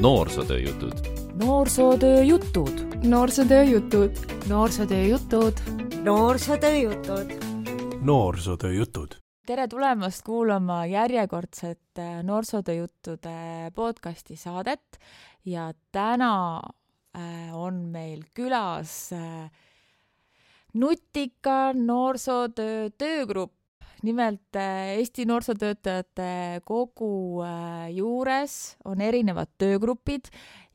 noorsootöö jutud. noorsootöö jutud. noorsootöö jutud. noorsootöö jutud. noorsootöö jutud. noorsootöö jutud. tere tulemast kuulama järjekordset äh, Noorsootöö juttude podcasti saadet ja täna äh, on meil külas äh, nutika noorsootöö töögrupp nimelt äh, Eesti Noorsootöötajate Kogu äh, juures on erinevad töögrupid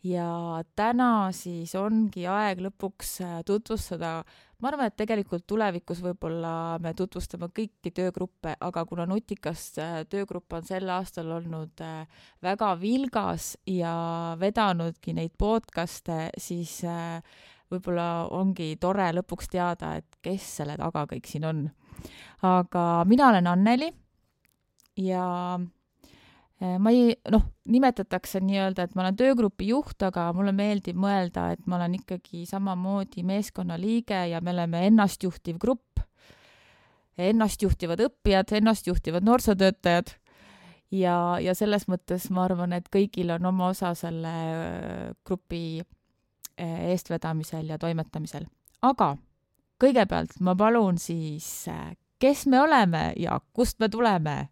ja täna siis ongi aeg lõpuks äh, tutvustada, ma arvan, et tegelikult tulevikus võib-olla me tutvustame kõiki töögruppe, aga kuna Nutikas töögrupp on sel aastal olnud väga vilgas ja vedanudki neid podcast'e, siis võib-olla ongi tore lõpuks teada, et kes selle taga kõik siin on. Aga mina olen Anneli ja eh, ma ei, noh, nimetatakse nii-öelda, et ma olen töögrupi juht, aga mulle meeldib mõelda, et ma olen ikkagi samamoodi meeskonnaliige ja me oleme ennastjuhtiv grupp, ennastjuhtivad õppijad, ennastjuhtivad noorsootöötajad. Ja, ja selles mõttes ma arvan, et kõigil on oma osa selle eh, grupi eh, eestvedamisel ja toimetamisel. aga kõigepealt ma palun siis, äh, kes me oleme ja kust me tuleme?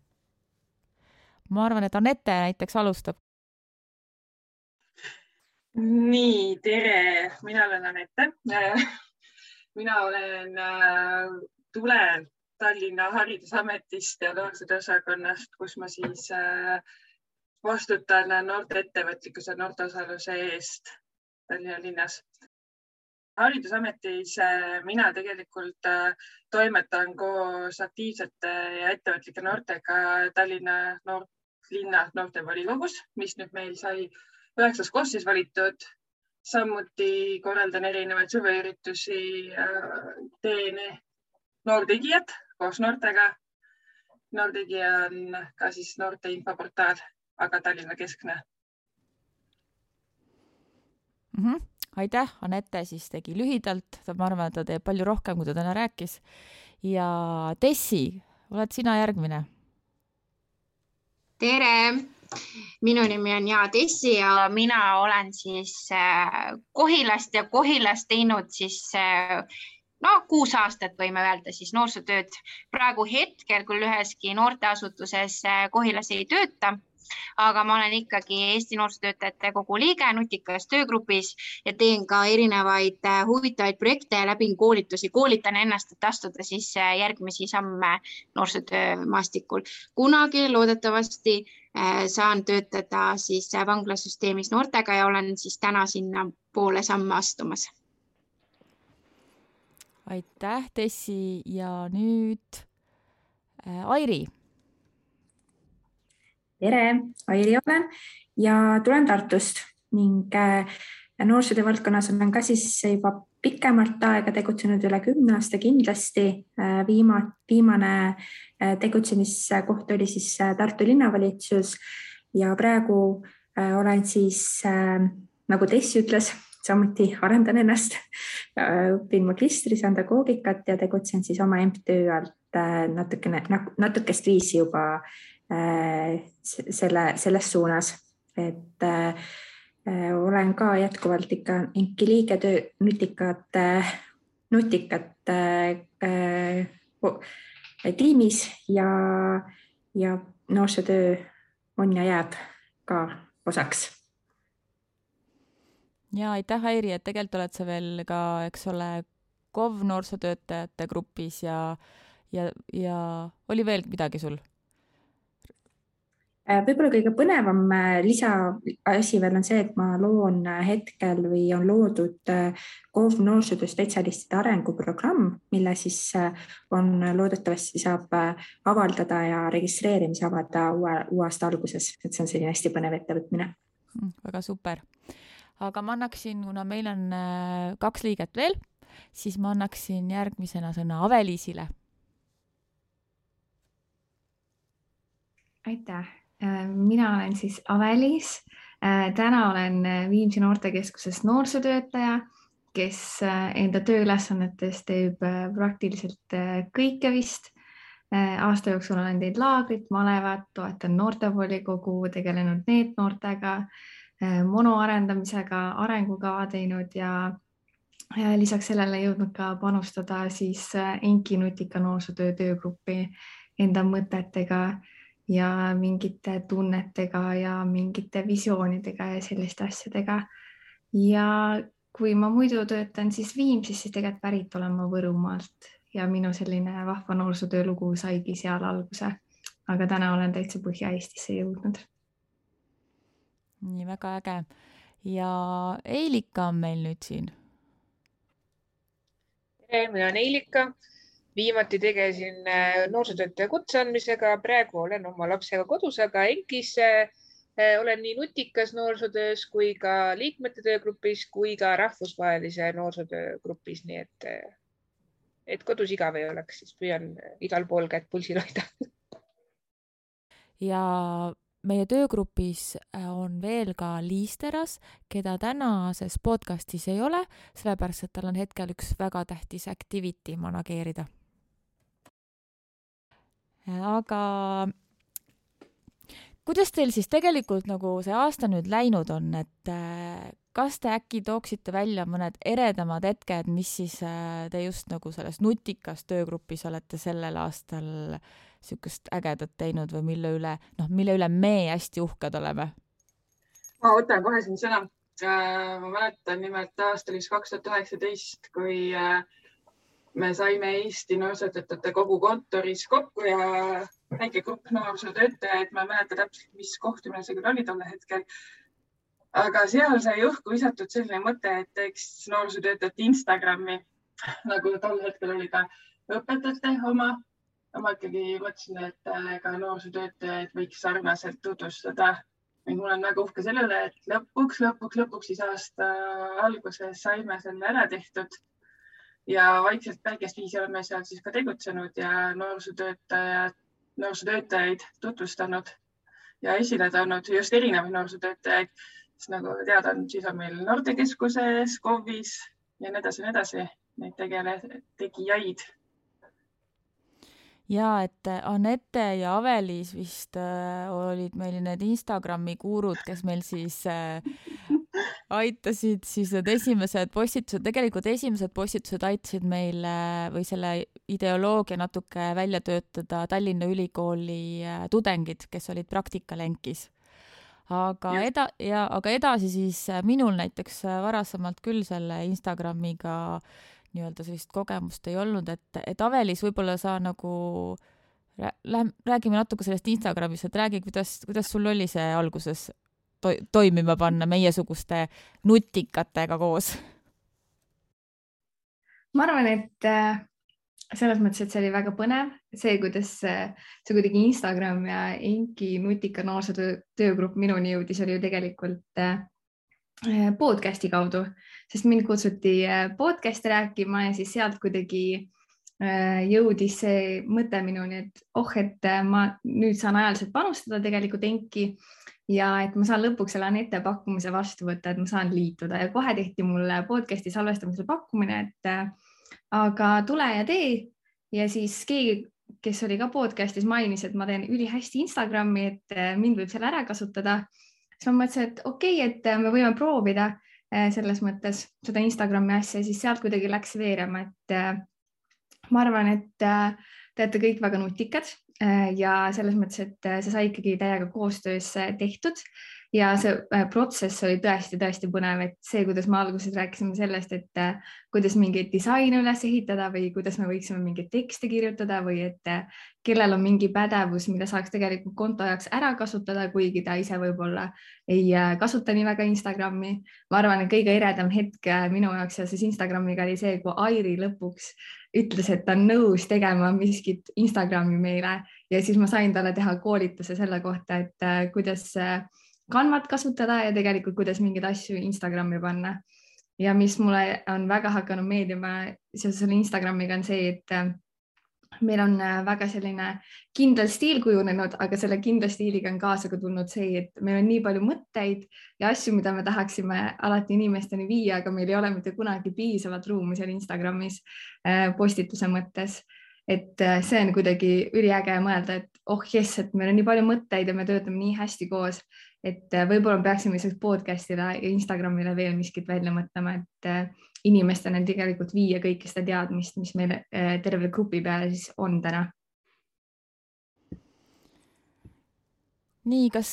ma arvan, et Anette näiteks alustab. nii, tere, mina olen Anette. mina olen, äh, tulen Tallinna Haridusametist ja noorsootöö osakonnast, kus ma siis äh, vastutan noorte ettevõtlikkuse, noorte osaluse eest Tallinna linnas haridusametis äh, mina tegelikult äh, toimetan koos aktiivsete ja ettevõtlike noortega Tallinna noort, linna noortevolikogus, mis nüüd meil sai üheksas koosseis valitud. samuti korraldan erinevaid suveüritusi, äh, teen noortegijad koos noortega. noortegija on ka siis noorte infoportaal, aga Tallinna keskne mm. -hmm aitäh, Anette siis tegi lühidalt, ma arvan, et ta teeb palju rohkem, kui ta täna rääkis. ja Tessi, oled sina järgmine? tere, minu nimi on Jaa Tessi ja mina olen siis äh, Kohilast ja Kohilas teinud siis äh, no kuus aastat võime öelda siis noorsootööd. praegu hetkel küll üheski noorteasutuses äh, Kohilas ei tööta aga ma olen ikkagi Eesti Noorsootöötajate Kogu liige Nutikas töögrupis ja teen ka erinevaid äh, huvitavaid projekte ja läbin koolitusi, koolitan ennast, et astuda siis äh, järgmisi samme noorsootöö maastikul. kunagi loodetavasti äh, saan töötada siis vanglasüsteemis noortega ja olen siis täna sinnapoole samme astumas. aitäh, Tessi ja nüüd Airi tere, Airi olen ja tulen Tartust ning äh, noorsootöö valdkonnas olen ka siis juba pikemalt aega tegutsenud, üle kümne aasta kindlasti. Äh, viima, viimane äh, tegutsemiskoht oli siis Tartu linnavalitsus ja praegu olen siis nagu Tess ütles, samuti arendan ennast, õpin magistris andagoogikat ja tegutsen siis oma MTÜ alt natukene, natukest viisi juba selle, selles suunas, et äh, olen ka jätkuvalt ikka INK-i liige töö, nutikate äh, tiimis ja, ja noorsootöö on ja jääb ka osaks ja aitäh, Airi, et tegelikult oled sa veel ka, eks ole, KOV noorsootöötajate grupis ja, ja, ja oli veel midagi sul? Äh, võib-olla kõige põnevam äh, lisaasi veel on see, et ma loon äh, hetkel või on loodud KOV noorsootöö spetsialistide arenguprogramm, mille siis on loodetavasti saab avaldada ja registreerimise avada uue, uue aasta alguses, et see on selline hästi põnev ettevõtmine mm,. väga super, aga ma annaksin, kuna meil on kaks liiget veel, siis ma annaksin järgmisena sõna Ave-Liisile. aitäh Äh, mina olen siis Avelis. Äh, täna olen äh, Viimsi noortekeskuses noorsootöötaja, kes enda tööülesannetes teeb praktiliselt kõike vist. aasta jooksul olen teinud laagrit, malevat, toetan noortevolikogu, tegelenud NEET-noortega, monoarendamisega arengukava teinud ja lisaks sellele jõudnud ka panustada siis Enki nutika noorsootöö töögruppi enda mõtetega ja mingite tunnetega ja mingite visioonidega ja selliste asjadega. ja kui ma muidu töötan siis Viimsis, siis tegelikult pärit olen ma Võrumaalt ja minu selline vahva noorsootöö lugu saigi seal alguse. aga täna olen täitsa Põhja-Eestisse jõudnud. nii väga äge. ja Eilika on meil nüüd siin. tere, mina olen Eilika. Viimati tegelesin äh, noorsootöötaja kutse andmisega, praegu olen oma lapsega kodus, aga ENKis äh, olen nii nutikas noorsootöös kui ka liikmete töögrupis kui ka rahvusvahelise noorsootöö grupis, nii et, et kodus igav ei oleks, siis püüan igal pool kätt pulsil hoida. ja meie töögrupis on veel ka Liis Teras, keda tänases podcastis ei ole, sellepärast et tal on hetkel üks väga tähtis activity manageerida. Aga kuidas teil siis tegelikult nagu see aasta nüüd läinud on, et äh, kas te äkki tooksite välja mõned eredamad hetked, mis siis äh, te just nagu selles nutikas töögrupis olete sellel aastal niisugust ägedat teinud või mille üle, noh, mille üle me hästi uhked oleme? ma võtan kohe siin sõna. Äh, ma mäletan nimelt aasta oli siis kaks tuhat üheksateist, kui me saime Eesti Noorsootöötajate Kogu kontoris kokku ja väike grupp noorsootöötajaid, ma ei mäleta täpselt, mis kohtumine see küll oli tol hetkel. aga seal sai õhku visatud selline mõte, et teeks noorsootöötajate Instagrami nagu tol hetkel oli ka õpetajate oma. ma ikkagi mõtlesin, et äh, ka noorsootöötajaid võiks sarnaselt tutvustada ning ma olen väga uhke selle üle, et lõpuks, lõpuks, lõpuks siis aasta alguses saime selle ära tehtud ja vaikselt päikest viisi oleme seal siis ka tegutsenud ja noorsootöötajad noorsootöötajaid tutvustanud ja esile toonud just erinevaid noorsootöötajaid, sest nagu teada on, siis on meil noortekeskuses, KOV-is ja nii edasi ja nii edasi neid tegele-, tegijaid. ja et Anette ja Avelis vist äh, olid meil need Instagrami gurud, kes meil siis äh, aitasid siis need esimesed postitused, tegelikult esimesed postitused aitasid meil või selle ideoloogia natuke välja töötada Tallinna Ülikooli äh, tudengid, kes olid praktikal ENKis. aga ja. eda- ja, aga edasi siis äh, minul näiteks äh, varasemalt küll selle Instagramiga nii-öelda sellist kogemust ei olnud, et, et Avelis võib-olla sa nagu Lähme, räägime natuke sellest Instagramist, et räägi, kuidas, kuidas sul oli see alguses to toimima panna meiesuguste nutikatega koos? ma arvan, et äh, selles mõttes, et see oli väga põnev, see, kuidas see kuidagi Instagram ja Inki nutika noorsootöö töögrupp minuni jõudis, oli ju tegelikult äh, podcast'i kaudu, sest mind kutsuti äh, podcast'i rääkima ja siis sealt kuidagi jõudis see mõte minuni, et oh, et ma nüüd saan ajaliselt panustada tegelikult Enki ja et ma saan lõpuks selle Anette pakkumise vastu võtta, et ma saan liituda. Ja kohe tehti mulle podcast'i salvestamisel pakkumine, et äh, aga tule ja tee. Ja siis keegi, kes oli ka podcast'is mainis, et ma teen ülihästi Instagrami, et äh, mind võib seal ära kasutada. siis ma mõtlesin, et okei okay,, et äh, me võime proovida selles mõttes seda Instagrami asja, siis sealt kuidagi läks veerema, et ma arvan, et te olete kõik väga nutikad ja selles mõttes, et äh, see sai ikkagi täiega koostöös äh, tehtud ja see protsess oli tõesti-tõesti põnev, et see, kuidas me alguses rääkisime sellest, et kuidas mingeid disaine üles ehitada või kuidas me võiksime mingeid tekste kirjutada või et kellel on mingi pädevus, mida saaks tegelikult konto jaoks ära kasutada, kuigi ta ise võib-olla ei kasuta nii väga Instagrami. ma arvan, et kõige eredam hetk minu jaoks seoses Instagramiga oli see, kui Airi lõpuks ütles, et ta on nõus tegema miskit Instagrami meile ja siis ma sain talle teha koolituse selle kohta, et äh, kuidas äh, kasutada ja tegelikult, kuidas mingeid asju Instagrami panna. ja mis mulle on väga hakanud meeldima seoses selle Instagramiga on see, et äh, meil on äh, väga selline kindel stiil kujunenud, aga selle kindla stiiliga on kaasa ka tulnud see, et meil on nii palju mõtteid ja asju, mida me tahaksime alati inimesteni viia, aga meil ei ole mitte kunagi piisavat ruumi seal Instagramis äh, postituse mõttes. Et äh, see on kuidagi üliäge mõelda, et oh jess, et meil on nii palju mõtteid ja me töötame nii hästi koos, et äh, võib-olla peaksime lisaks podcast'ile ja Instagramile veel miskit välja mõtlema, et äh, inimestele tegelikult viia kõike seda teadmist, mis meil terve grupi peale siis on täna. nii, kas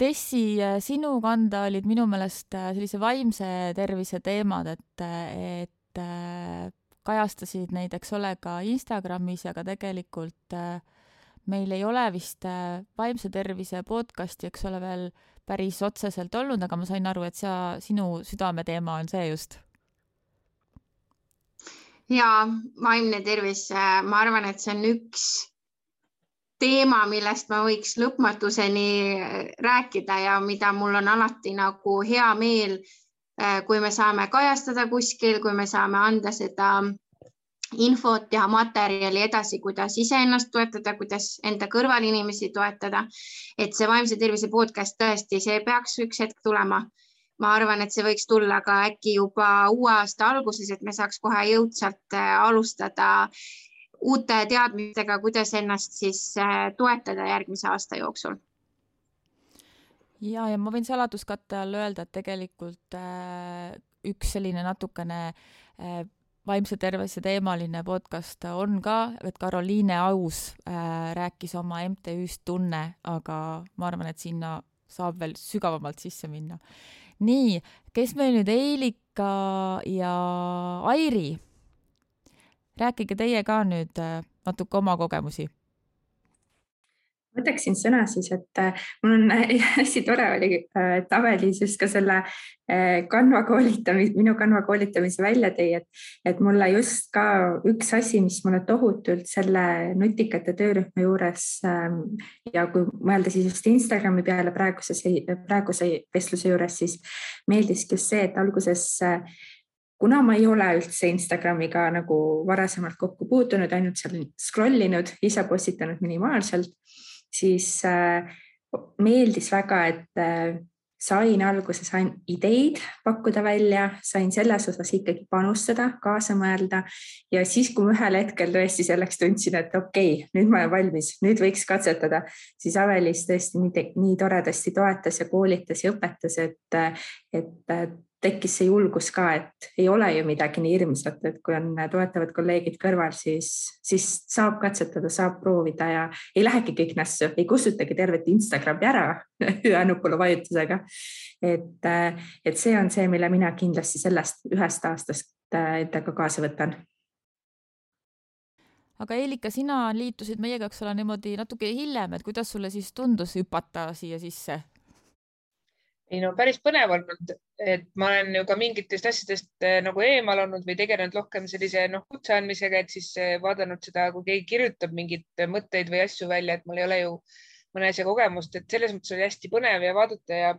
Tessi, sinu kanda olid minu meelest sellise vaimse tervise teemad, et, et kajastasid neid, eks ole, ka Instagramis ja ka tegelikult äh, meil ei ole vist äh, vaimse tervise podcasti, eks ole, veel päris otseselt olnud, aga ma sain aru, et sa, sinu südameteema on see just. ja vaimne tervis, äh, ma arvan, et see on üks teema, millest ma võiks lõpmatuseni rääkida ja mida mul on alati nagu hea meel Äh, kui me saame kajastada kuskil, kui me saame anda seda infot, teha materjali edasi, kuidas iseennast toetada, kuidas enda kõrvalinimesi toetada. et see vaimse tervise podcast tõesti, see peaks üks hetk tulema. ma arvan, et see võiks tulla ka äkki juba uue aasta alguses, et me saaks kohe jõudsalt äh, alustada uute teadmistega, kuidas ennast siis äh, toetada järgmise aasta jooksul ja, ja ma võin saladuskatte all öelda, et tegelikult äh, üks selline natukene äh, vaimse tervise teemaline podcast on ka, et Karoliine Aus äh, rääkis oma MTÜ-st Tunne, aga ma arvan, et sinna saab veel sügavamalt sisse minna. nii, kes meil nüüd Eilika ja Airi? rääkige teie ka nüüd äh, natuke oma kogemusi võtaksin sõna siis, et äh, mul on hästi tore oli, äh, et Avelis just ka selle Canva äh, koolitamise, minu Canva koolitamise välja tõi, et, et mulle just ka üks asi, mis mulle tohutult selle nutikate töörühma juures ähm, ja kui mõelda siis just Instagrami peale praeguse, praeguse vestluse juures, siis meeldiski just see, et alguses kuna ma ei ole üldse Instagramiga nagu varasemalt kokku puutunud, ainult seal scroll inud, ise postitanud minimaalselt siis äh, meeldis väga, et äh, sain alguses sain ideid pakkuda välja, sain selles osas ikkagi panustada, kaasa mõelda. Ja siis, kui ma ühel hetkel tõesti selleks tundsin, et okei okay,, nüüd ma olen valmis, nüüd võiks katsetada, siis Avelis tõesti nii, nii toredasti toetas ja koolitas ja õpetas, et, et tekkis see julgus ka, et ei ole ju midagi nii hirmsat, et kui on toetavad kolleegid kõrval, siis, siis saab katsetada, saab proovida ja ei lähegi kõik nässu, ei kustutagi tervet Instagrami ära ühe nupule vajutusega. et, et see on see, mille mina kindlasti sellest ühest aastast endaga kaasa võtan aga Eelika, sina liitusid meiega, eks ole, niimoodi natuke hiljem, et kuidas sulle siis tundus hüpata siia sisse? Ei no päris põnev olnud, et ma olen ju ka mingitest asjadest eh, nagu eemal olnud või tegelenud rohkem sellise noh, kutse andmisega, et siis eh, vaadanud seda, kui keegi kirjutab mingeid mõtteid või asju välja, et mul ei ole ju mõne asja kogemust, et selles mõttes oli hästi põnev ja vaadata ja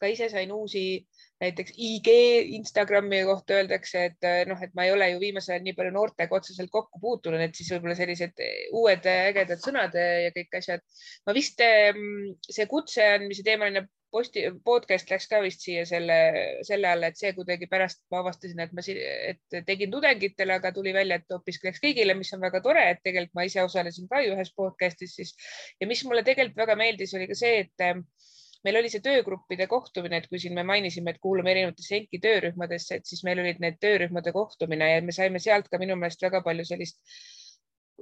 ka ise sain uusi näiteks IG, Instagrami kohta öeldakse, et eh, noh, et ma ei ole ju viimasel ajal nii palju noortega otseselt kokku puutunud, et siis võib-olla sellised uued ägedad sõnad ja kõik asjad. ma vist see kutse andmise teemaline posti, podcast läks ka vist siia selle, selle alla, et see kuidagi pärast ma avastasin, et ma, et tegin tudengitele, aga tuli välja, et hoopiski läks kõigile, mis on väga tore, et tegelikult ma ise osalesin ka ju ühes podcast'is siis. Ja mis mulle tegelikult väga meeldis, oli ka see, et eh, meil oli see töögruppide kohtumine, et kui siin me mainisime, et kuulume erinevatesse ENKI töörühmadesse, et siis meil olid need töörühmade kohtumine ja me saime sealt ka minu meelest väga palju sellist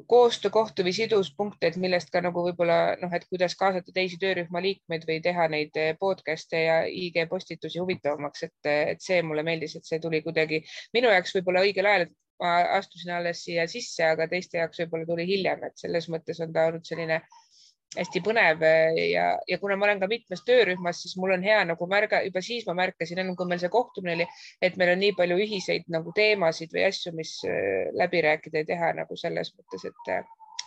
koostöökohti või siduspunkte, et millest ka nagu võib-olla noh, et kuidas kaasata teisi töörühma liikmeid või teha neid eh, podcast'e ja IG postitusi huvitavamaks, et, et see mulle meeldis, et see tuli kuidagi minu jaoks võib-olla õigel ajal, et ma astusin alles siia sisse, aga teiste jaoks võib-olla tuli hiljem, et selles mõttes on ta olnud selline äh, hästi põnev eh, ja, ja kuna ma olen ka mitmes töörühmas, siis mul on hea nagu märga, juba siis ma märkasin, enne kui meil see kohtumine oli, et meil on nii palju ühiseid nagu teemasid või asju, mis eh, läbi rääkida ja teha nagu selles mõttes, et,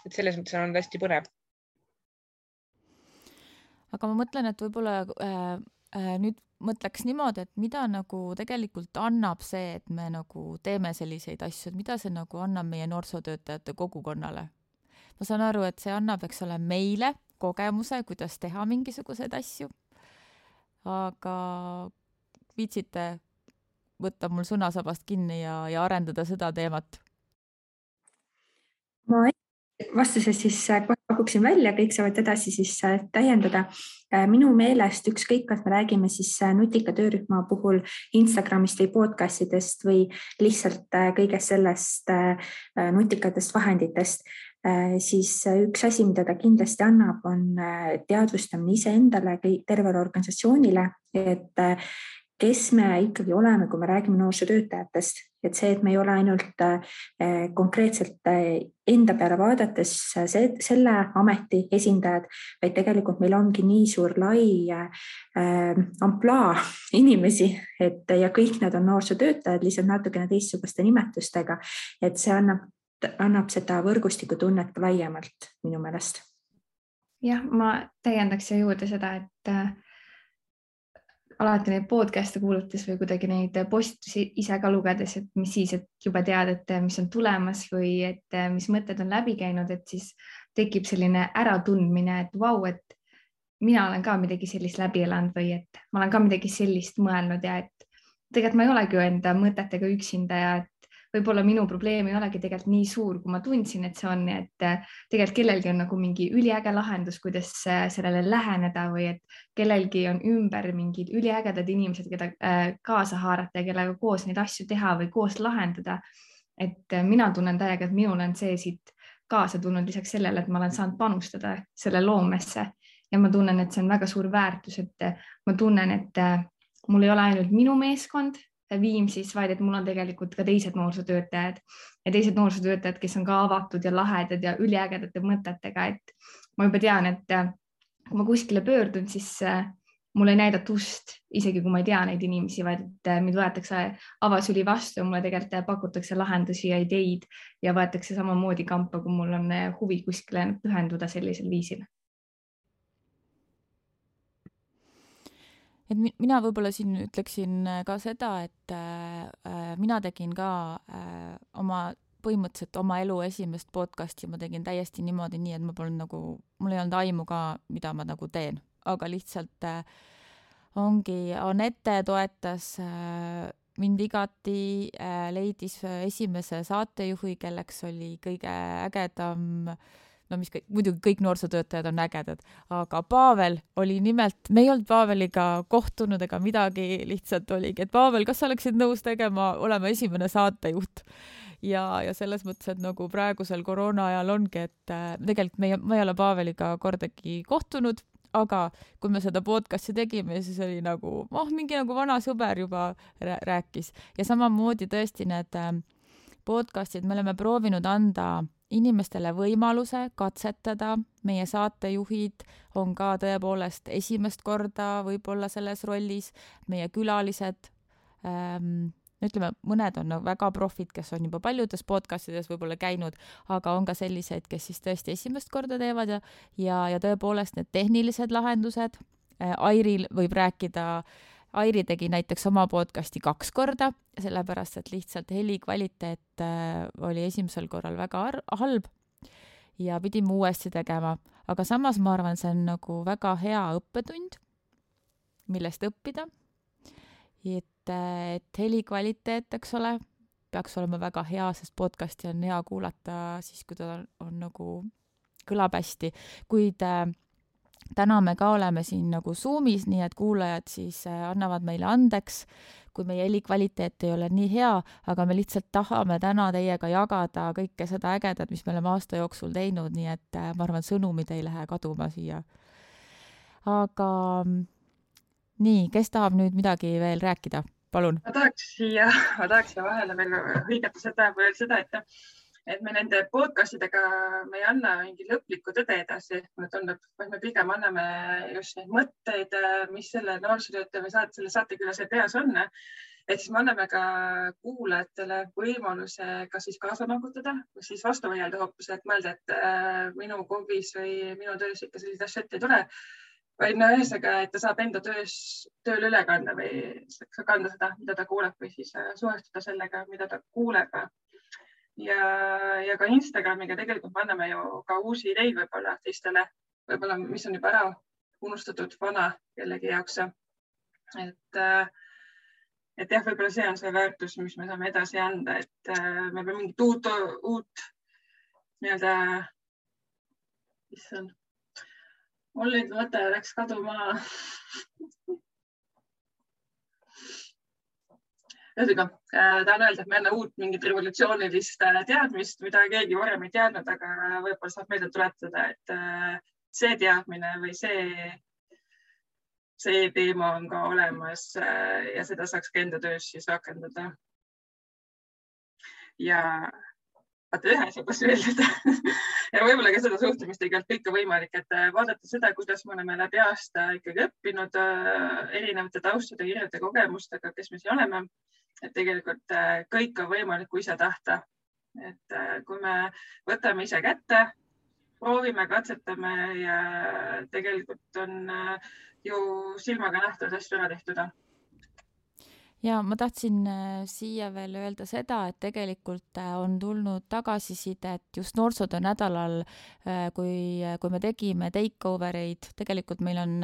et selles mõttes on olnud hästi põnev. aga ma mõtlen, et võib-olla äh, äh, nüüd mõtleks niimoodi, et mida nagu tegelikult annab see, et me nagu teeme selliseid asju, et mida see nagu annab meie noorsootöötajate kogukonnale ma saan aru, et see annab, eks ole, meile kogemuse, kuidas teha mingisuguseid asju. aga viitsite võtta mul sõnasabast kinni ja, ja arendada seda teemat? ma vastuses siis äh, kohe pakuksin välja, kõik saavad edasi siis äh, täiendada. Äh, minu meelest ükskõik, kas me räägime siis nutika töörühma puhul Instagramist või podcast idest või lihtsalt kõigest sellest nutikatest vahenditest, siis üks asi, mida ta kindlasti annab, on teadvustamine iseendale, tervele organisatsioonile, et kes me ikkagi oleme, kui me räägime noorsootöötajatest, et see, et me ei ole ainult konkreetselt enda peale vaadates see, selle ameti esindajad, vaid tegelikult meil ongi nii suur lai äh, amplaa inimesi, et ja kõik nad on noorsootöötajad, lihtsalt natukene teistsuguste nimetustega. et see annab, annab seda võrgustikutunnet laiemalt minu meelest. jah, ma täiendaks siia juurde seda, et alati neid podcast'e kuulates või kuidagi neid postitusi ise ka lugedes, et mis siis, et juba tead, et mis on tulemas või et mis mõtted on läbi käinud, et siis tekib selline äratundmine, et vau, et mina olen ka midagi sellist läbi elanud või et ma olen ka midagi sellist mõelnud ja et tegelikult ma ei olegi ju enda mõtetega üksinda ja et võib-olla minu probleem ei olegi tegelikult nii suur, kui ma tundsin, et see on, et äh, tegelikult kellelgi on nagu mingi üliäge lahendus, kuidas äh, sellele läheneda või et kellelgi on ümber mingid üliägedad inimesed, keda äh, kaasa haarata ja kellega koos neid asju teha või koos lahendada. et mina tunnen täiega, et minul on see siit kaasa tulnud lisaks sellele, et ma olen saanud panustada selle loomesse ja ma tunnen, et see on väga suur väärtus, et ma tunnen, et mul ei ole ainult minu meeskond Viimsis, vaid et mul on tegelikult ka teised noorsootöötajad. Ja teised noorsootöötajad, kes on ka avatud ja lahedad ja üliägedate mõtetega, et ma juba tean, et äh, kui ma kuskile pöördun, siis äh, mul ei näidata ust, isegi kui ma ei tea neid inimesi, vaid et äh, mind võetakse avasüli vastu ja mulle tegelikult pakutakse lahendusi ja ideid ja võetakse samamoodi kampa, kui mul on huvi kuskile pühenduda sellisel viisil et mina võib-olla siin ütleksin äh, ka seda, et äh, äh, mina tegin ka äh, oma, põhimõtteliselt oma elu esimest podcast'i ma tegin täiesti niimoodi, nii et ma polnud nagu, mul ei olnud aimu ka, mida ma nagu teen, aga lihtsalt äh, ongi, Anette toetas äh, mind igati äh,, leidis esimese saatejuhi, kelleks oli kõige ägedam äh, no mis kõik, muidugi kõik noorsootöötajad on ägedad, aga Pavel oli nimelt, me ei olnud Paveliga kohtunud ega midagi, lihtsalt oligi, et Pavel, kas sa oleksid nõus tegema, olema esimene saatejuht? ja, ja selles mõttes, et nagu praegusel koroona ajal ongi, et äh, tegelikult meie, ma ei ole Paveliga kordagi kohtunud, aga kui me seda podcast'i tegime, siis oli nagu, oh, mingi nagu vana sõber juba rääkis ja samamoodi tõesti need äh, podcast'id, me oleme proovinud anda inimestele võimaluse katsetada, meie saatejuhid on ka tõepoolest esimest korda võib-olla selles rollis, meie külalised ähm,, ütleme, mõned on nagu väga profid, kes on juba paljudes podcastides võib-olla käinud, aga on ka selliseid, kes siis tõesti esimest korda teevad ja, ja, ja tõepoolest need tehnilised lahendused äh,, Airil võib rääkida äh, Airi tegi näiteks oma podcasti kaks korda, sellepärast et lihtsalt heli kvaliteet äh, oli esimesel korral väga halb ja pidime uuesti tegema, aga samas ma arvan, see on nagu väga hea õppetund, millest õppida. et, äh, et heli kvaliteet, eks ole, peaks olema väga hea, sest podcasti on hea kuulata siis, kui ta on, on nagu, kõlab hästi, kuid äh, täna me ka oleme siin nagu Zoomis, nii et kuulajad siis äh, annavad meile andeks, kui meie helikvaliteet ei ole nii hea, aga me lihtsalt tahame täna teiega jagada kõike seda ägedat, mis me oleme aasta jooksul teinud, nii et äh, ma arvan, sõnumid ei lähe kaduma siia. aga mm, nii, kes tahab nüüd midagi veel rääkida, palun? ma tahaks siia, ma tahaks siia vahele veel hõigata seda, seda, et et me nende podcast idega, me ei anna mingit lõplikku tõde edasi, mulle tundub, vaid me pigem anname just neid mõtteid, mis selle noorsootöötaja või saate, selle saatekülase peas on. et siis me anname ka kuulajatele võimaluse kas siis kaasa noogutada või siis vastu vaielda hoopis, et mõelda, et äh, minu KOV-is või minu töös ikka selliseid asju ette ei tule vaid no ühesõnaga, et ta saab enda töös, tööle üle kanda või kanda seda, mida ta kuuleb või siis äh, suhestuda sellega, mida ta kuuleb ja, ja ka Instagramiga tegelikult me anname ju ka uusi ideid võib-olla teistele, võib-olla, mis on juba ära unustatud vana kellegi jaoks. et, et jah, võib-olla see on see väärtus, mis me saame edasi anda, et me peame mingit uut, uut nii-öelda, issand, mul nüüd mõte läks kaduma ühesõnaga äh, tahan öelda, et me enne uut mingit revolutsioonilist äh, teadmist, mida keegi varem ei teadnud, aga võib-olla saab meelde tuletada, et äh, see teadmine või see, see teema on ka olemas ja seda saaks ka enda töös siis rakendada. ja vaata ühe asja tahtsin veel öelda ja võib-olla ka seda suhtumist tegelikult kõike võimalik, et vaadata seda, kuidas me oleme läbi aasta ikkagi õppinud erinevate taustade, kirjade, kogemustega, kes me siin oleme et tegelikult äh, kõik on võimalik, kui ise tahta. et äh, kui me võtame ise kätte, proovime, katsetame ja tegelikult on äh, ju silmaga nähtavad asju ära tehtud ja ma tahtsin siia veel öelda seda, et tegelikult on tulnud tagasisidet just noorsootöö nädalal, kui, kui me tegime take-over eid, tegelikult meil on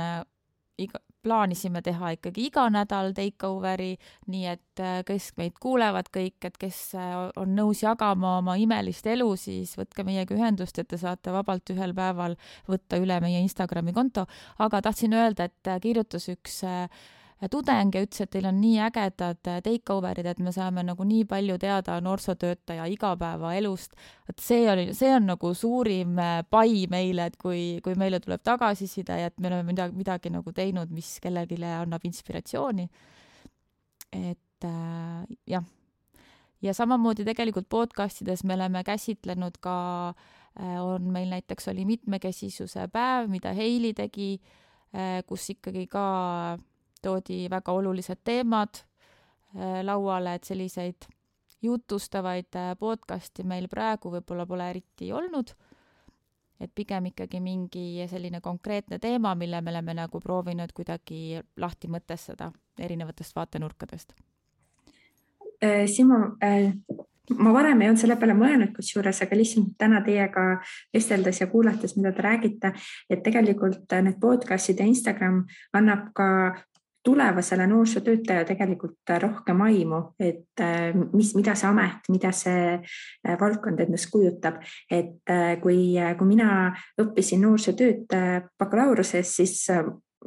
iga, plaanisime teha ikkagi iga nädal takeoveri, nii et äh, kes meid kuulevad kõik, et kes äh, on nõus jagama oma imelist elu, siis võtke meiega ühendust, et te saate vabalt ühel päeval võtta üle meie Instagrami konto. aga tahtsin öelda, et äh, kirjutas üks äh, tudeng ja ütles, et teil on nii ägedad äh, take-over'id, et me saame nagu nii palju teada noorsootöötaja igapäevaelust. et see oli, see on nagu suurim äh, pai meile, et kui, kui meile tuleb tagasiside ja et me oleme midagi, midagi nagu teinud, mis kellelegi annab inspiratsiooni. et äh, jah, ja samamoodi tegelikult podcastides me oleme käsitlenud ka äh,, on meil näiteks oli mitmekesisuse päev, mida Heili tegi kus ikkagi ka toodi väga olulised teemad äh, lauale, et selliseid jutustavaid äh, podcast'i meil praegu võib-olla pole eriti olnud. et pigem ikkagi mingi selline konkreetne teema, mille me oleme nagu proovinud kuidagi lahti mõtestada erinevatest vaatenurkadest. Äh, Simo, ma varem ei olnud selle peale mõelnud, kusjuures, aga lihtsalt täna teiega vesteldes ja kuulates, mida te räägite, et tegelikult need podcast'id ja Instagram annab ka tulevasele noorsootöötaja tegelikult rohkem aimu, et äh, mis, mida see amet, mida see äh, valdkond endast kujutab, et äh, kui, kui mina õppisin noorsootööd bakalaureuse,s siis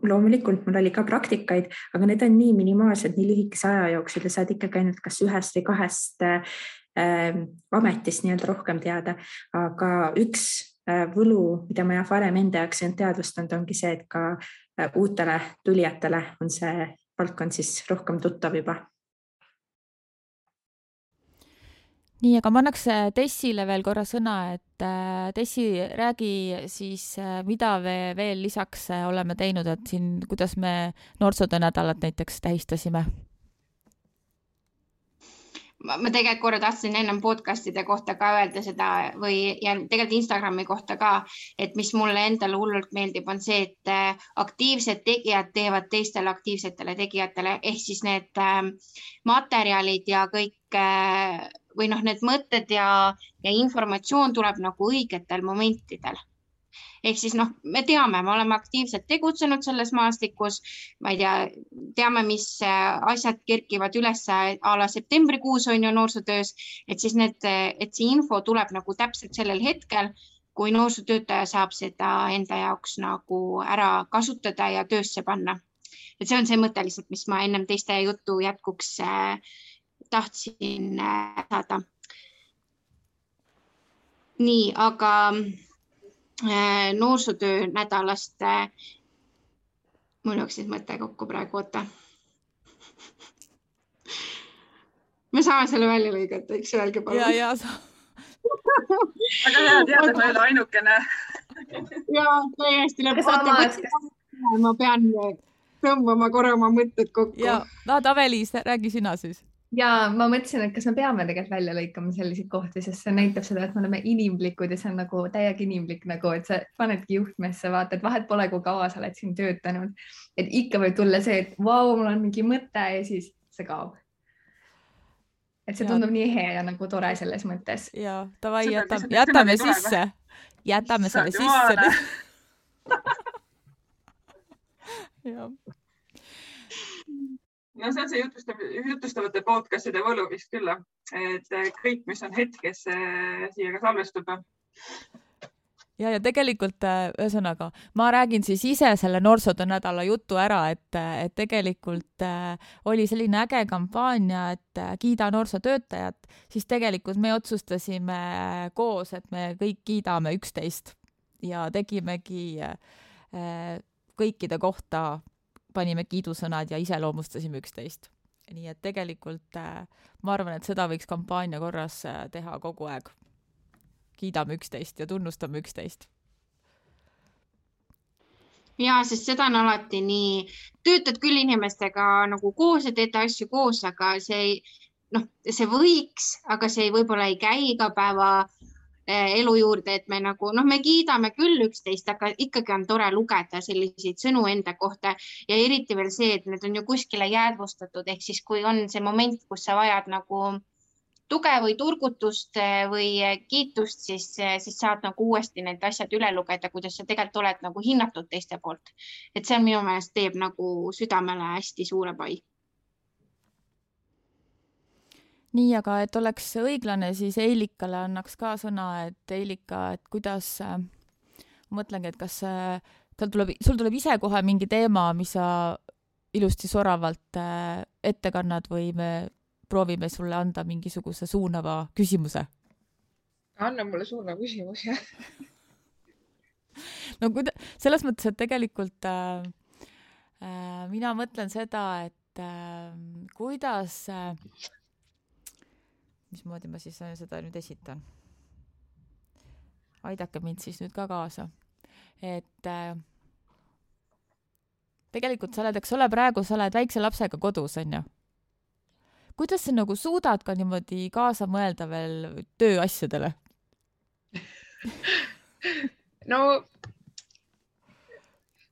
loomulikult mul oli ka praktikaid, aga need on nii minimaalsed, nii lühikese aja jooksul ja saad ikkagi ainult kas ühest või kahest äh, ametist nii-öelda rohkem teada. aga üks äh, võlu, mida ma jah varem enda jaoks ei olnud teadvustanud, ongi see, et ka uutele tulijatele on see valdkond siis rohkem tuttav juba. nii, aga ma annaks Tessile veel korra sõna, et äh, Tessi, räägi siis, äh, mida me veel lisaks oleme teinud, et siin, kuidas me noorsootöö nädalat näiteks tähistasime ma, tegelikult korra tahtsin ennem podcast'ide kohta ka öelda seda või ja tegelikult Instagrami kohta ka, et mis mulle endale hullult meeldib, on see, et äh, aktiivsed tegijad teevad teistele aktiivsetele tegijatele ehk siis need äh, materjalid ja kõik äh, või noh, need mõtted ja, ja informatsioon tuleb nagu õigetel momentidel ehk siis noh, me teame, me oleme aktiivselt tegutsenud selles maastikus, ma ei tea, teame, mis äh, asjad kerkivad üles a la septembrikuus on ju noorsootöös, et siis need, et see info tuleb nagu täpselt sellel hetkel, kui noorsootöötaja saab seda enda jaoks nagu ära kasutada ja töösse panna. et see on see mõte lihtsalt, mis ma ennem teiste jutu jätkuks äh, tahtsin äh, saada. nii, aga Äh, noorsootöö nädalast. Äh, mul jooksis mõte kokku praegu, oota. me saame selle välja lõigata, eks öelge palun. ja, ja sa. väga hea teada, et ma ei ole ainukene. ja täiesti lõpp. ma pean tõmbama korra oma mõtted kokku. ja, no Aveliis, räägi sina siis ja ma mõtlesin, et kas me peame tegelikult välja lõikama selliseid kohti, sest see näitab seda, et me oleme inimlikud ja see on nagu täiega inimlik nagu, et sa panedki juhtmesse, vaata, et vahet pole, kui kaua sa oled siin töötanud, et ikka võib tulla see, et vau, mul on mingi mõte ja siis see kaob. et see ja. tundub nii hea ja nagu tore selles mõttes. ja davai, jätame, jätame sisse, jätame selle sisse. jah no see on see jutustav, jutustavate podcast'ide võlu vist küll, et kõik, mis on hetkes siia ka salvestub ja, ja tegelikult äh, ühesõnaga ma räägin siis ise selle noorsootöö nädala jutu ära, et, et tegelikult äh, oli selline äge kampaania, et äh, kiida noorsootöötajat, siis tegelikult me otsustasime äh, koos, et me kõik kiidame üksteist ja tegimegi äh, kõikide kohta, panime kiidusõnad ja iseloomustasime üksteist. nii et tegelikult äh, ma arvan, et seda võiks kampaania korras äh, teha kogu aeg kiidame üksteist ja tunnustame üksteist. ja, sest seda on alati nii, töötad küll inimestega nagu koos ja teete asju koos, aga see ei, noh, see võiks, aga see võib-olla ei käi igapäeva eh, elu juurde, et me nagu noh, me kiidame küll üksteist, aga ikkagi on tore lugeda selliseid sõnu enda kohta ja eriti veel see, et need on ju kuskile jäädvustatud, ehk siis kui on see moment, kus sa vajad nagu tuge või turgutust eh, või eh, kiitust, siis, eh, siis saad nagu uuesti need asjad üle lugeda, kuidas sa tegelikult oled nagu hinnatud teiste poolt. et see on minu meelest teeb nagu südamele hästi suure pai. Nii, aga et oleks õiglane, siis Eilikale annaks ka sõna, et Eilika, et kuidas, mõtlengi, et kas tal tuleb, sul tuleb ise kohe mingi teema, mis sa ilusti soravalt ette kannad või me proovime sulle anda mingisuguse suunava küsimuse. anna mulle suunav küsimus, jah no kuida-, selles mõttes, et tegelikult äh, äh, mina mõtlen seda, et äh, kuidas äh,, mismoodi ma siis seda nüüd esitan? aidake mind siis nüüd ka kaasa. et äh, tegelikult sa oled, eks ole, praegu sa oled väikse lapsega kodus, onju kuidas sa nagu suudad ka niimoodi kaasa mõelda veel tööasjadele no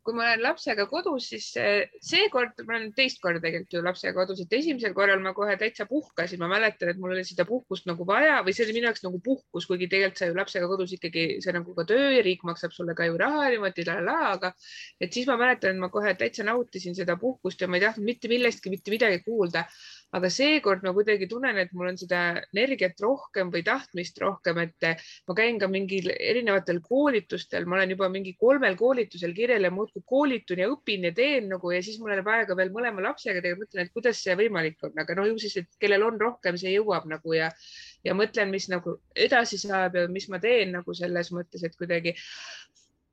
kui ma olen lapsega kodus, siis seekord ma olen teist korda tegelikult ju lapsega kodus, et esimesel korral ma kohe täitsa puhkasin, ma mäletan, et mul oli seda puhkust nagu vaja või see oli minu jaoks nagu puhkus, kuigi tegelikult sa ju lapsega kodus ikkagi, see nagu ka töö riik maksab sulle ka ju raha niimoodi aga et siis ma mäletan, et ma kohe täitsa nautisin seda puhkust ja ma ei tahtnud mitte millestki mitte midagi kuulda. Aga seekord ma kuidagi tunnen, et mul on seda energiat rohkem või tahtmist rohkem, et ma käin ka mingil erinevatel koolitustel, ma olen juba mingi kolmel koolitusel kirjal ja muudkui koolitun ja õpin ja teen nagu ja siis mul läheb aega veel mõlema lapsega teha, mõtlen, et kuidas see võimalik on, aga no ju siis, et kellel on rohkem, see jõuab nagu ja ja mõtlen, mis nagu edasi saab ja mis ma teen nagu selles mõttes, et kuidagi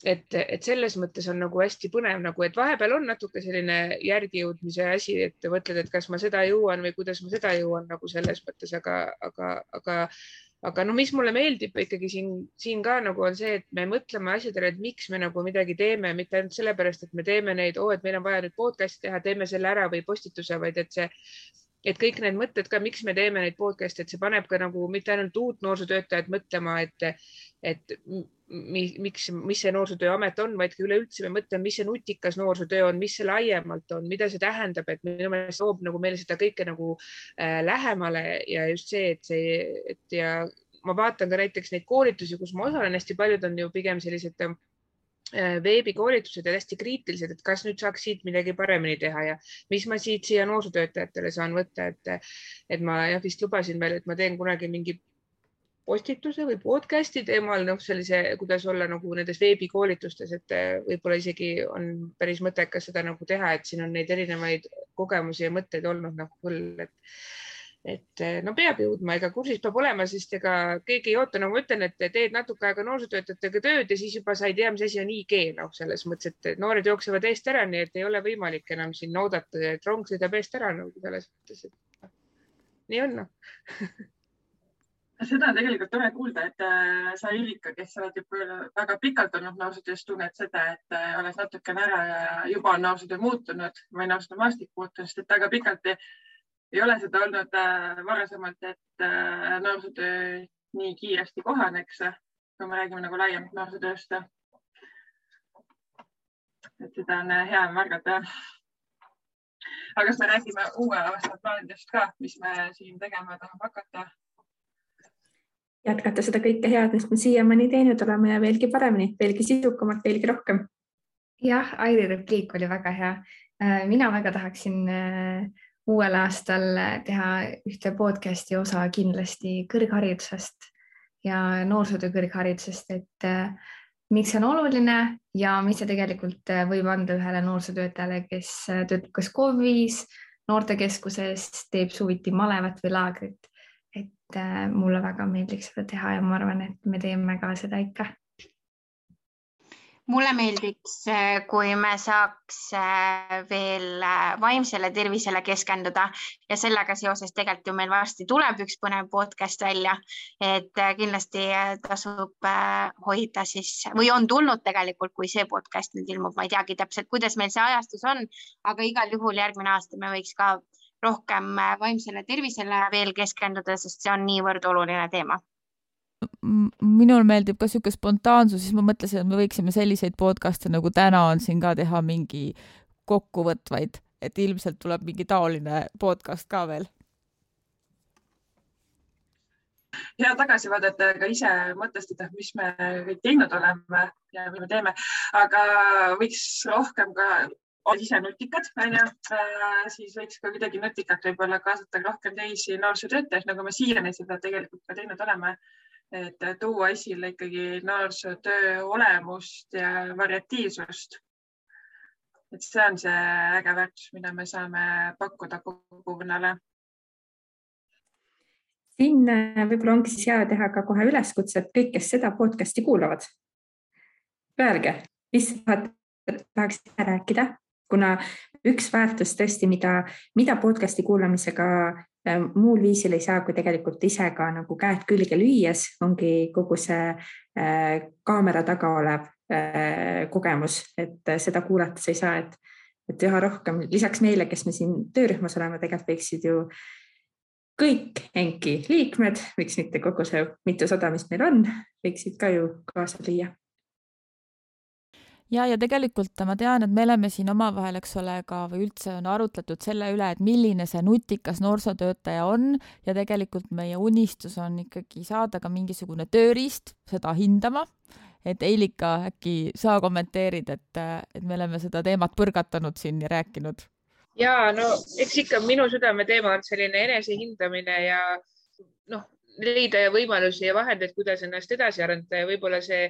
et, et selles mõttes on nagu hästi põnev nagu, et vahepeal on natuke selline järgijõudmise asi, et mõtled, et kas ma seda jõuan või kuidas ma seda jõuan nagu selles mõttes, aga, aga, aga, aga no mis mulle meeldib ikkagi siin, siin ka nagu on see, et me mõtleme asjadele, et miks me nagu midagi teeme, mitte ainult sellepärast, et me teeme neid, oo, et meil on vaja nüüd podcast'i teha, teeme selle ära või postituse, vaid et see et kõik need mõtted ka, miks me teeme neid podcast'e, et see paneb ka nagu mitte ainult uut noorsootöötajat mõtlema, et, et miks, mis see noorsootööamet on, vaid ka üleüldse me mõtleme, mis see nutikas noorsootöö on, mis see laiemalt on, mida see tähendab, et minu meelest toob nagu meile seda kõike nagu äh, lähemale ja just see, et see, et ja ma vaatan ka näiteks neid koolitusi, kus ma osalen, hästi paljud on ju pigem sellised äh, veebikoolitused ja hästi kriitilised, et kas nüüd saaks siit midagi paremini teha ja mis ma siit siia noorsootöötajatele saan võtta, et, et ma jah, vist lubasin veel, et ma teen kunagi mingi postituse või podcast'i teemal, noh, sellise, kuidas olla nagu nendes veebikoolitustes, et eh, võib-olla isegi on päris mõttekas seda nagu teha, et siin on neid erinevaid kogemusi ja mõtteid olnud nagu küll, et et eh, no peab jõudma, ega kursis peab olema, sest ega keegi ei oota, nagu ma ütlen, et teed natuke aega noorsootöötajatega tööd ja siis juba sa ei tea, mis asi on IG, noh, selles mõttes, et noored jooksevad eest ära, nii et ei ole võimalik enam siin oodata, et rong sõidab eest ära nagu selles mõttes, et nii on noh. Seda on tegelikult tore kuulda, et äh, sa, Ilika, kes sa oled juba väga pikalt olnud noorsootöös, tunned seda, et äh, oled natukene ära ja juba on noorsootöö muutunud või noorsootöö maastik muutunud, sest et väga pikalt ei, ole seda olnud äh, varasemalt, et noorsootöö nii kiiresti kohaneks, kui me räägime nagu laiemalt noorsootööst. et seda on hea märgata. aga kas me räägime uue aasta plaanidest ka, mis me siin tegema tahame hakata? jätkata seda kõike head, mis me siiamaani teinud oleme ja veelgi paremini, veelgi sisukamalt, veelgi rohkem. jah, Airi repliik oli väga hea. Äh, mina väga tahaksin äh, uuel aastal teha ühte podcast'i osa kindlasti kõrgharidusest ja noorsootöö kõrgharidusest, et miks see on oluline ja mis see tegelikult võib anda ühele noorsootöötajale, kes töötab kas KOV-is, noortekeskuses, teeb suviti malevat või laagrit. et mulle väga meeldiks seda teha ja ma arvan, et me teeme ka seda ikka mulle meeldiks, eh, kui me saaks eh, veel eh, vaimsele tervisele keskenduda. Ja sellega seoses tegelikult ju meil varsti tuleb üks põnev podcast välja, et kindlasti tasub hoida siis või on tulnud tegelikult, kui see podcast nüüd ilmub, ma ei teagi täpselt, kuidas meil see ajastus on, aga igal juhul järgmine aasta me võiks ka rohkem vaimsele tervisele veel keskenduda, sest see on niivõrd oluline teema minul meeldib ka niisugune spontaansus, siis ma mõtlesin, et me võiksime selliseid podcast'e nagu täna on siin ka teha mingi kokkuvõtvaid, et ilmselt tuleb mingi taoline podcast ka veel. hea tagasivaadet ka ise mõtestada, mis me kõik teinud oleme ja mida me teeme, aga võiks rohkem ka olla ise nutikad, onju, äh, siis võiks ka kuidagi nutikalt võib-olla kaasata rohkem teisi noorsootöötajaid, nagu me siiani seda tegelikult ka teinud oleme et tuua esile ikkagi noorsootöö olemust ja variatiivsust. et see on see äge väärtus, mida me saame pakkuda kogukonnale. siin äh, võib-olla ongi siis hea teha ka kohe üleskutse, et kõik, kes seda podcast'i kuulavad, öelge, mis tahaksite rääkida, kuna üks väärtus tõesti, mida, mida podcast'i kuulamisega muul viisil ei saa, kui tegelikult ise ka nagu käed külge lüües ongi kogu see äh, kaamera taga olev äh, kogemus, et seda kuulates ei saa, et, et üha rohkem lisaks meile, kes me siin töörühmas oleme, tegelikult võiksid ju kõik ENK-i liikmed, miks mitte kogu see mitusada, mis meil on, võiksid ka ju kaasa lüüa ja, ja tegelikult ma tean, et me oleme siin omavahel, eks ole, ka või üldse on arutletud selle üle, et milline see nutikas noorsootöötaja on ja tegelikult meie unistus on ikkagi saada ka mingisugune tööriist seda hindama. et Eilika, äkki sa kommenteerid, et, et me oleme seda teemat põrgatanud siin ja rääkinud? ja no eks ikka minu südameteema on selline enesehindamine ja noh, leida võimalusi ja vahendeid, kuidas ennast edasi arendada ja võib-olla see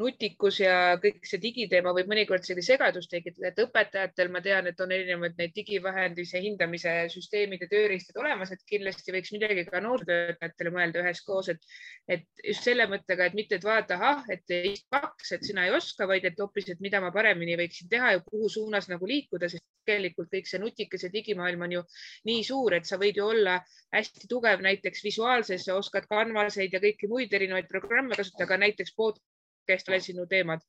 nutikus ja kõik see digiteema võib mõnikord sellise segadust tekitada, et õpetajatel ma tean, et on erinevad neid digivahendise hindamise süsteemid ja tööriistad olemas, et kindlasti võiks midagi ka noortöötajatele mõelda üheskoos, et, et just selle mõttega, et mitte, et vaadata, ahah, et ei kaks, et sina ei oska, vaid et hoopis, et mida ma paremini võiksin teha ja kuhu suunas nagu liikuda, sest tegelikult kõik see nutikas ja digimaailm on ju nii suur, et sa võid ju olla hästi tugev näiteks visuaalses, oskad Canvaseid ja kõiki muid erinevaid programme kasutada, aga näiteks käest olen sinu teemad.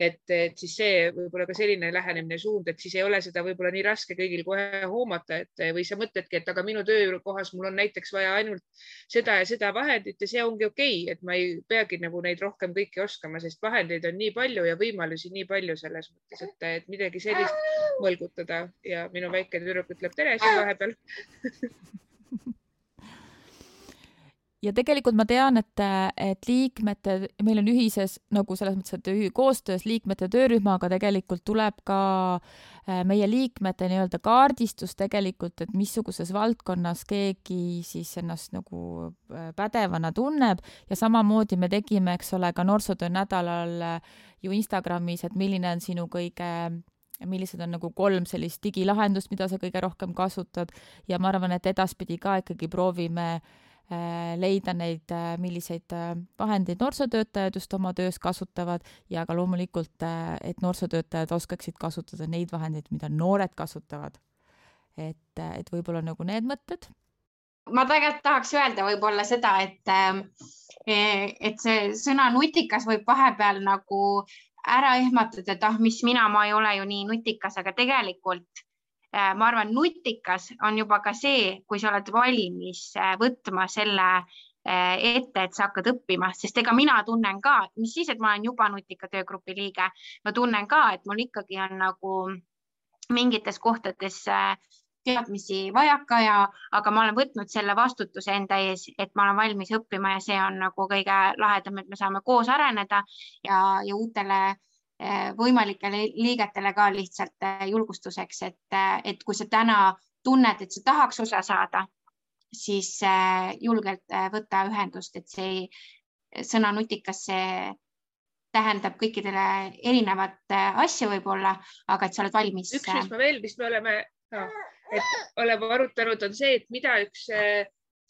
et, et siis see võib-olla ka selline lähenemine suund, et siis ei ole seda võib-olla nii raske kõigil kohe hoomata, et või sa mõtledki, et aga minu töökohas mul on näiteks vaja ainult seda ja seda vahendit ja see ongi okei okay,, et ma ei peagi nagu neid rohkem kõiki oskama, sest vahendeid on nii palju ja võimalusi nii palju selles mõttes, et, et midagi sellist mõlgutada. Ja minu väike tüdruk ütleb tere siin vahepeal ja tegelikult ma tean, et, et liikmete, meil on ühises nagu selles mõttes, et koostöös liikmete töörühmaga tegelikult tuleb ka äh, meie liikmete nii-öelda kaardistus tegelikult, et missuguses valdkonnas keegi siis ennast nagu äh, pädevana tunneb. Ja samamoodi me tegime, eks ole, ka noorsootöö nädalal äh, ju Instagramis, et milline on sinu kõige millised on nagu kolm sellist digilahendust, mida sa kõige rohkem kasutad. Ja ma arvan, et edaspidi ka ikkagi proovime äh, leida neid, äh, milliseid äh, vahendeid noorsootöötajad just oma töös kasutavad ja ka loomulikult, et noorsootöötajad oskaksid kasutada neid vahendeid, mida noored kasutavad. et, et võib-olla nagu need mõtted. ma tegelikult tahaks öelda võib-olla seda, et, et see sõna nutikas võib vahepeal nagu ära ehmatada, et ah, mis mina, ma ei ole ju nii nutikas, aga tegelikult Äh, ma arvan, nutikas on juba ka see, kui sa oled valmis äh, võtma selle äh, ette, et sa hakkad õppima, sest ega mina tunnen ka, mis siis, et ma olen juba nutika töögrupi liige, ma tunnen ka, et mul ikkagi on nagu mingites kohtades teadmisi vajaka ja, aga ma olen võtnud selle vastutuse enda ees, et ma olen valmis õppima ja see on nagu kõige lahedam, et me saame koos areneda ja, ja uutele Eh, võimalikele liigetele ka lihtsalt eh, julgustuseks, et, eh, et kui sa täna tunned, et sa tahaks osa saada, siis julgelt võta ühendust, et see sõna nutikas, see tähendab kõikidele erinevat asja võib-olla, aga et sa oled valmis. üks, mis ma veel, mis me oleme no,, et oleme arutanud, on see, et mida üks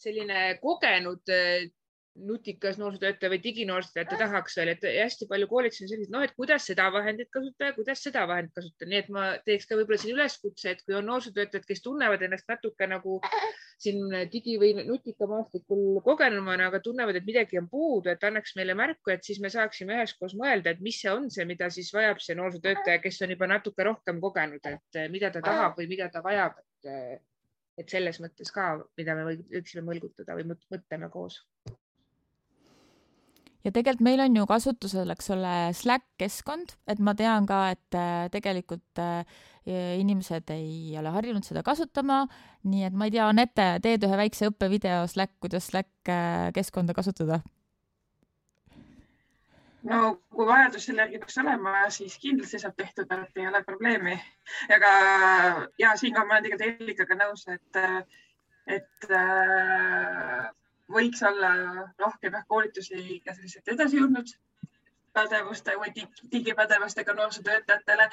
selline kogenud nutikas noorsootöötaja või diginoorsootöötaja tahaks veel, et hästi palju koolitusi on sellised, noh, et kuidas seda vahendit kasutada, kuidas seda vahendit kasutada, nii et ma teeks ka võib-olla siin üleskutse, et kui on noorsootöötajad, kes tunnevad ennast natuke nagu siin digi või nutikamaastikul kogenumana, aga tunnevad, et midagi on puudu, et annaks meile märku, et siis me saaksime üheskoos mõelda, et mis see on see, mida siis vajab see noorsootöötaja, kes on juba natuke rohkem kogenud, et mida ta tahab või mida ta vajab, et et selles mõttes ka, mida me võiksime mõlgutada või mõtleme koos ja tegelikult meil on ju kasutusel, eks ole, Slack keskkond, et ma tean ka, et äh, tegelikult äh, inimesed ei ole harjunud seda kasutama, nii et ma ei tea, Anette, teed ühe väikse õppevideo Slack, kuidas Slack äh, keskkonda kasutada? no kui vajadus selle järgi peaks olema, siis kindlasti saab tehtud, et ei ole probleemi. aga ja siinkohal ma olen tegelikult Helikaga nõus, et, et äh, võiks olla rohkem jah koolitusi ka selliselt edasijõudnud pädevuste või digipädevustega noorsootöötajatele,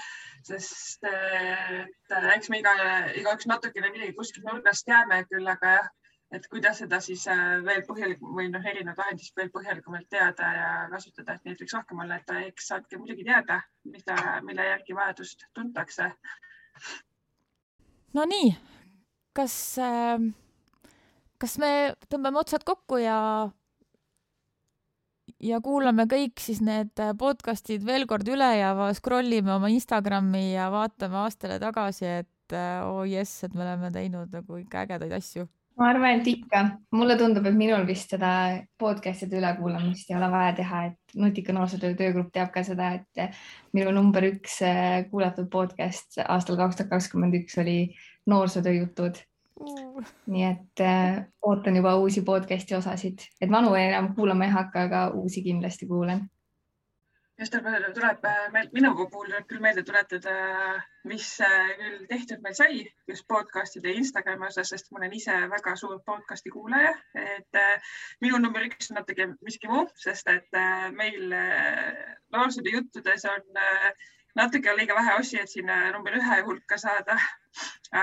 sest et eks me iga, igaüks natukene midagi kuskilt nurgast teame küll, aga jah, et kuidas seda siis äh, veel põhjalikum või noh, erinevad vahendid veel põhjalikumalt teada ja kasutada, et neid võiks rohkem olla, et eks andke muidugi teada, mida, mille järgi vajadust tuntakse. Nonii, kas äh kas me tõmbame otsad kokku ja ja kuulame kõik siis need podcast'id veel kord üle ja scroll ime oma Instagrami ja vaatame aastale tagasi, et oo oh jess, et me oleme teinud nagu ikka ägedaid asju. ma arvan, et ikka, mulle tundub, et minul vist seda podcast'ide ülekuulamist ei ole vaja teha, et Nutika noorsootöö töögrupp teab ka seda, et minu number üks kuulatud podcast aastal kaks tuhat kakskümmend üks oli noorsootöö jutud. Nii. Et äh, ootan juba uusi podcast'i osasid, et vanu enam kuulama ei hakka, aga uusi kindlasti kuulan. just tuleb äh, meil, minu puhul tuleb küll meelde tuletada, mis äh, küll tehtud meil sai just podcast'ide ja Instagrami osas, sest ma olen ise väga suur podcast'i kuulaja, et äh, minu number üks on natuke miski muu, sest et äh, meil äh, noorsootöö juttudes on äh, natuke liiga vähe osi, et sinna number ühe hulka saada.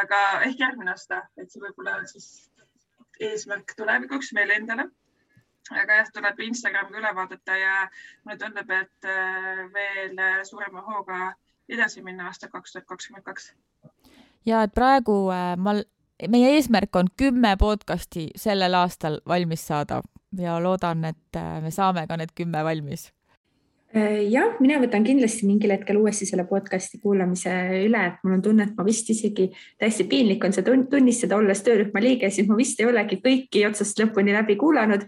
aga ehk järgmine aasta, et see võib-olla on siis eesmärk tulevikuks meile endale. aga jah, tuleb Instagramiga üle vaadata ja mulle tundub, et äh, veel suurema hooga edasi minna aastal kaks tuhat kakskümmend kaks. ja et praegu äh, ma, meie eesmärk on kümme podcasti sellel aastal valmis saada ja loodan, et äh, me saame ka need kümme valmis jah, mina võtan kindlasti mingil hetkel uuesti selle podcast'i kuulamise üle, et mul on tunne, et ma vist isegi täiesti piinlik on see tunnistada, olles töörühma liige, siis ma vist ei olegi kõiki otsast lõpuni läbi kuulanud.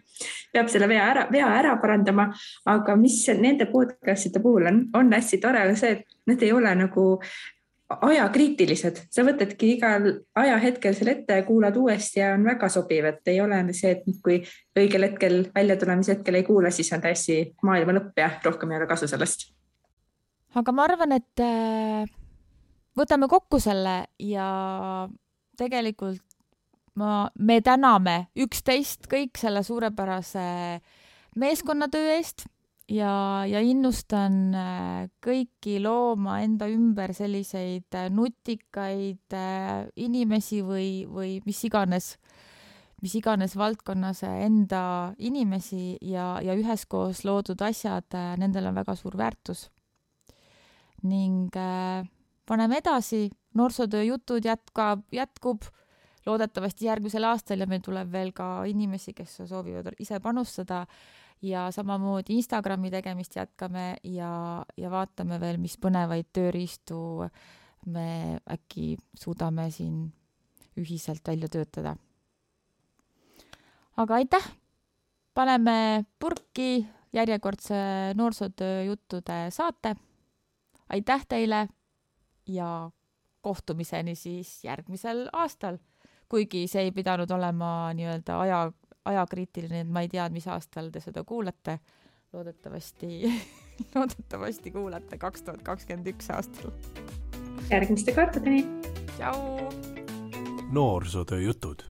peab selle vea ära, vea ära parandama, aga mis nende podcast'ide puhul on, on hästi tore see, et need ei ole nagu ajakriitilised, sa võtadki igal ajahetkel selle ette ja kuulad uuesti ja on väga sobiv, et ei ole see, et kui õigel hetkel väljatulemise hetkel ei kuula, siis on täiesti maailma lõpp ja rohkem ei ole kasu sellest. aga ma arvan, et äh, võtame kokku selle ja tegelikult ma, me täname üksteist kõik selle suurepärase meeskonnatöö eest ja, ja innustan äh, kõiki looma enda ümber selliseid äh, nutikaid äh, inimesi või, või mis iganes, mis iganes valdkonnas enda inimesi ja, ja üheskoos loodud asjad, nendel on väga suur väärtus. ning paneme edasi, noorsootöö jutud jätkab, jätkub. Loodetavasti järgmisel aastal ja meil tuleb veel ka inimesi, kes soovivad ise panustada ja samamoodi Instagrami tegemist jätkame ja, ja vaatame veel, mis põnevaid tööriistu me äkki suudame siin ühiselt välja töötada. aga aitäh! paneme purki järjekordse noorsootöö juttude saate. aitäh teile ja kohtumiseni siis järgmisel aastal, kuigi see ei pidanud olema nii-öelda aja ajakriitiline, et ma ei tea, mis aastal te seda kuulate. loodetavasti loodetavasti kuulate kaks tuhat kakskümmend üks aastal. järgmiste kordadeni. tšau. noorsootöö jutud